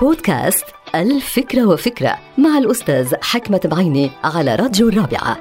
بودكاست ألف فكرة وفكرة مع الأستاذ حكمت البعيني على راديو الرابعة.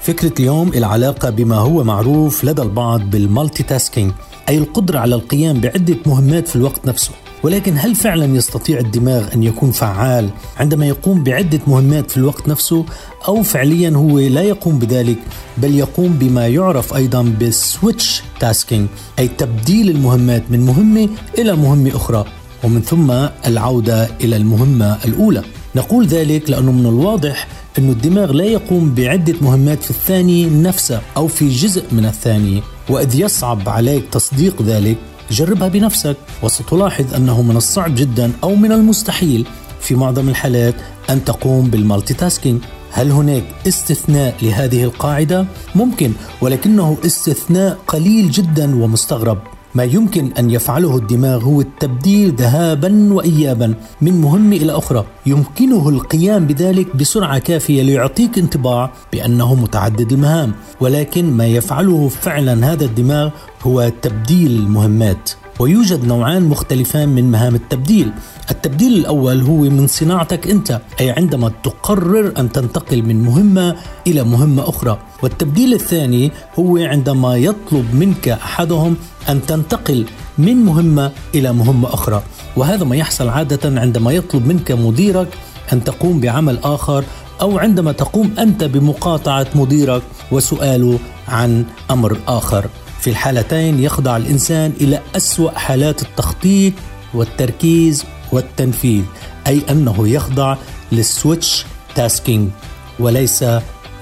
فكرة اليوم العلاقة بما هو معروف لدى البعض بال multitasking أي القدرة على القيام بعدة مهمات في الوقت نفسه. ولكن هل فعلا يستطيع الدماغ أن يكون فعال عندما يقوم بعدة مهمات في الوقت نفسه أو فعليا هو لا يقوم بذلك بل يقوم بما يعرف أيضا بال switch tasking أي تبديل المهمات من مهمة إلى مهمة أخرى؟ ومن ثم العودة إلى المهمة الأولى. نقول ذلك لأنه من الواضح أن الدماغ لا يقوم بعدة مهمات في الثاني نفسه أو في جزء من الثاني وإذ يصعب عليك تصديق ذلك جربها بنفسك. وستلاحظ أنه من الصعب جدا أو من المستحيل في معظم الحالات أن تقوم بالمالتي تاسكينج. هل هناك استثناء لهذه القاعدة؟ ممكن ولكنه استثناء قليل جدا ومستغرب. ما يمكن أن يفعله الدماغ هو التبديل ذهابا وايابا من مهمه إلى أخرى، يمكنه القيام بذلك بسرعة كافية ليعطيك انطباع بأنه متعدد المهام، ولكن ما يفعله فعلا هذا الدماغ هو تبديل المهمات. ويوجد نوعان مختلفان من مهام التبديل. التبديل الأول هو من صناعتك أنت أي عندما تقرر أن تنتقل من مهمة إلى مهمة أخرى. والتبديل الثاني هو عندما يطلب منك أحدهم أن تنتقل من مهمة إلى مهمة أخرى. وهذا ما يحصل عادة عندما يطلب منك مديرك أن تقوم بعمل آخر أو عندما تقوم أنت بمقاطعة مديرك وسؤاله عن أمر آخر. في الحالتين يخضع الإنسان إلى أسوأ حالات التخطيط والتركيز والتنفيذ أي أنه يخضع لل switch tasking وليس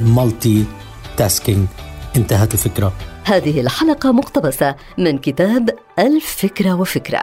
ال multitasking انتهت الفكرة. هذه الحلقة مقتبسة من كتاب ألف فكرة وفكرة.